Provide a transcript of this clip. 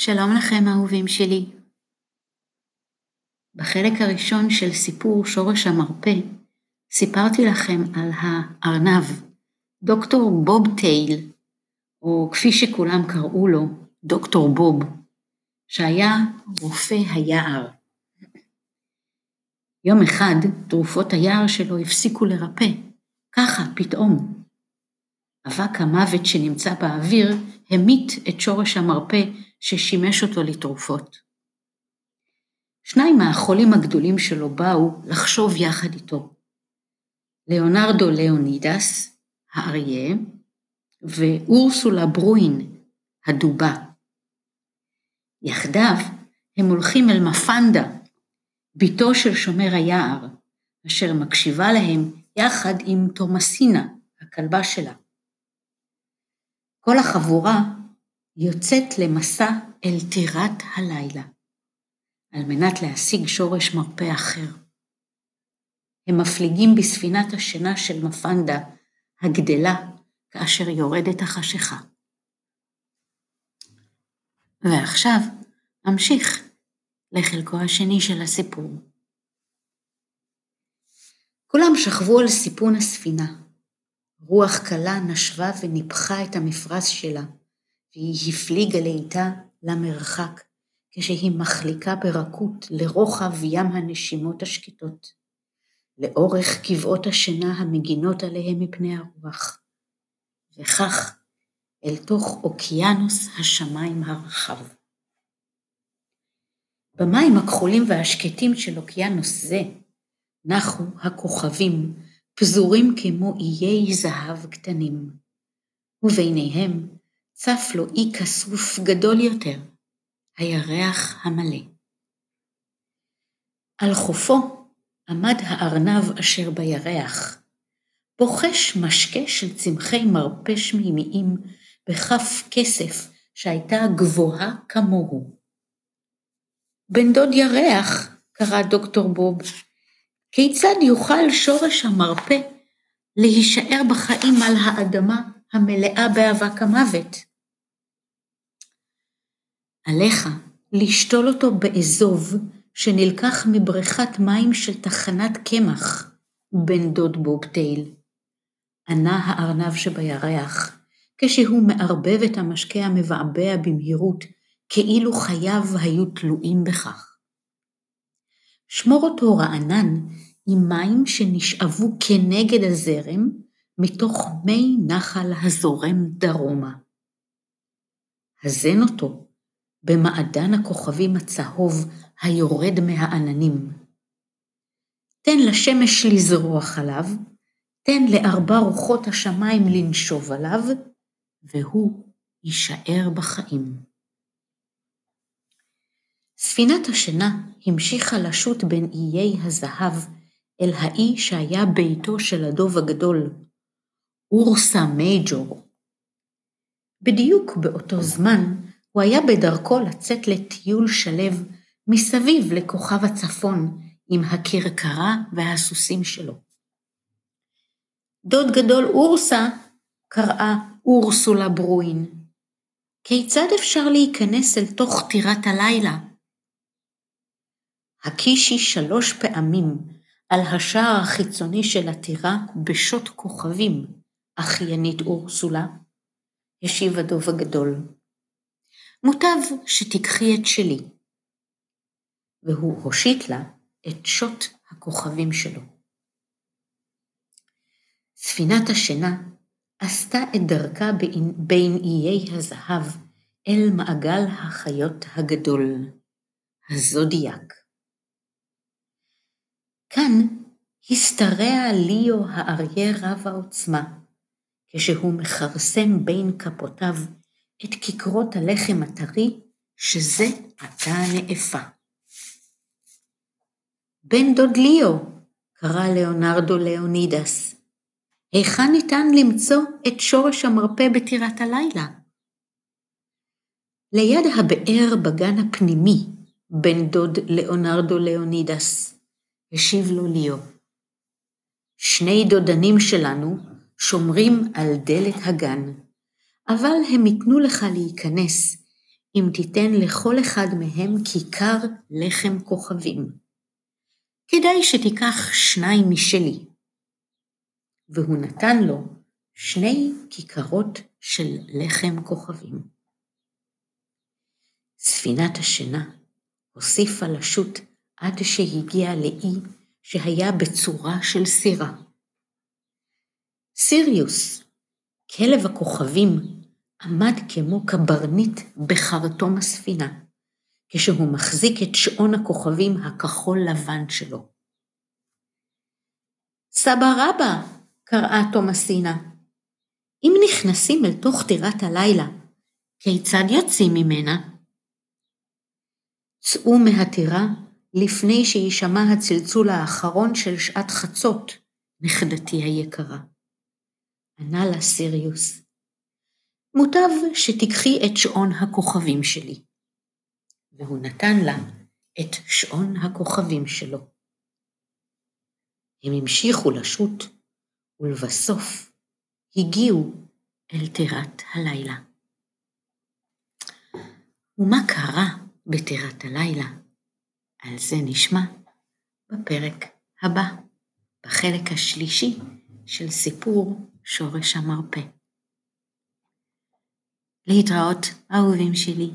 שלום לכם אהובים שלי. בחלק הראשון של סיפור שורש המרפא סיפרתי לכם על הארנב, דוקטור בוב טייל, או כפי שכולם קראו לו, דוקטור בוב, שהיה רופא היער. יום אחד תרופות היער שלו הפסיקו לרפא, ככה, פתאום. אבק המוות שנמצא באוויר המית את שורש המרפא ששימש אותו לתרופות. שניים מהחולים הגדולים שלו באו לחשוב יחד איתו. ליאונרדו ליאונידס, האריה, ואורסולה ברואין, הדובה. יחדיו הם הולכים אל מפנדה, בתו של שומר היער, אשר מקשיבה להם יחד עם תומסינה, הכלבה שלה. כל החבורה יוצאת למסע אל טירת הלילה, על מנת להשיג שורש מרפא אחר. הם מפליגים בספינת השינה של מפנדה, הגדלה, כאשר יורדת החשיכה. ועכשיו אמשיך לחלקו השני של הסיפור. כולם שכבו על סיפון הספינה. רוח קלה נשבה וניפחה את המפרש שלה, והיא הפליגה לאיטה למרחק, כשהיא מחליקה ברכות לרוחב ים הנשימות השקטות, לאורך קבעות השינה המגינות עליהם מפני הרוח, וכך אל תוך אוקיינוס השמיים הרחב. במים הכחולים והשקטים של אוקיינוס זה נחו הכוכבים, פזורים כמו איי זהב קטנים, וביניהם צף לו אי כסוף גדול יותר, הירח המלא. על חופו עמד הארנב אשר בירח, בוחש משקה של צמחי מרפא שמימיים בכף כסף שהייתה גבוהה כמוהו. בן דוד ירח, קרא דוקטור בוב, כיצד יוכל שורש המרפא להישאר בחיים על האדמה המלאה באבק המוות? עליך לשתול אותו באזוב שנלקח מבריכת מים של תחנת קמח, בן דוד בובטייל. ענה הארנב שבירח, כשהוא מערבב את המשקה המבעבע במהירות, כאילו חייו היו תלויים בכך. שמור אותו רענן עם מים שנשאבו כנגד הזרם מתוך מי נחל הזורם דרומה. הזן אותו במעדן הכוכבים הצהוב היורד מהעננים. תן לשמש לזרוח עליו, תן לארבע רוחות השמיים לנשוב עליו, והוא יישאר בחיים. ספינת השינה המשיכה לשוט בין איי הזהב אל האי שהיה ביתו של הדוב הגדול, אורסה מייג'ור. בדיוק באותו זמן הוא היה בדרכו לצאת לטיול שלו מסביב לכוכב הצפון עם הכרכרה והסוסים שלו. דוד גדול אורסה, קראה אורסולה ברואין, כיצד אפשר להיכנס אל תוך טירת הלילה? הקישי שלוש פעמים על השער החיצוני של הטירה בשוט כוכבים, אחיינית אורסולה, השיב הדוב הגדול. מוטב שתיקחי את שלי. והוא הושיט לה את שוט הכוכבים שלו. ספינת השינה עשתה את דרכה בין, בין איי הזהב אל מעגל החיות הגדול, הזודיאק. כאן השתרע ליאו האריה רב העוצמה, כשהוא מכרסם בין כפותיו את כיכרות הלחם הטרי, שזה עתה נאפה. בן דוד ליאו, קרא ליאונרדו ליאונידס, היכן ניתן למצוא את שורש המרפא בטירת הלילה? ליד הבאר בגן הפנימי, בן דוד ליאונרדו ליאונידס, השיב לו ליאו. שני דודנים שלנו שומרים על דלת הגן. אבל הם ייתנו לך להיכנס, אם תיתן לכל אחד מהם כיכר לחם כוכבים. כדאי שתיקח שניים משלי. והוא נתן לו שני כיכרות של לחם כוכבים. ספינת השינה הוסיפה לשוט עד שהגיע לאי שהיה בצורה של סירה. סיריוס, כלב הכוכבים, עמד כמו קברניט בחרטום הספינה, כשהוא מחזיק את שעון הכוכבים הכחול לבן שלו. סבא רבא, קראה תומסינה, אם נכנסים אל תוך טירת הלילה, כיצד יוצאים ממנה? צאו מהטירה לפני שיישמע הצלצול האחרון של שעת חצות, נכדתי היקרה. ענה לה סיריוס, מוטב שתיקחי את שעון הכוכבים שלי. והוא נתן לה את שעון הכוכבים שלו. הם המשיכו לשוט, ולבסוף הגיעו אל טירת הלילה. ומה קרה בטירת הלילה? על זה נשמע בפרק הבא, בחלק השלישי של סיפור שורש המרפא. להתראות, אהובים שלי.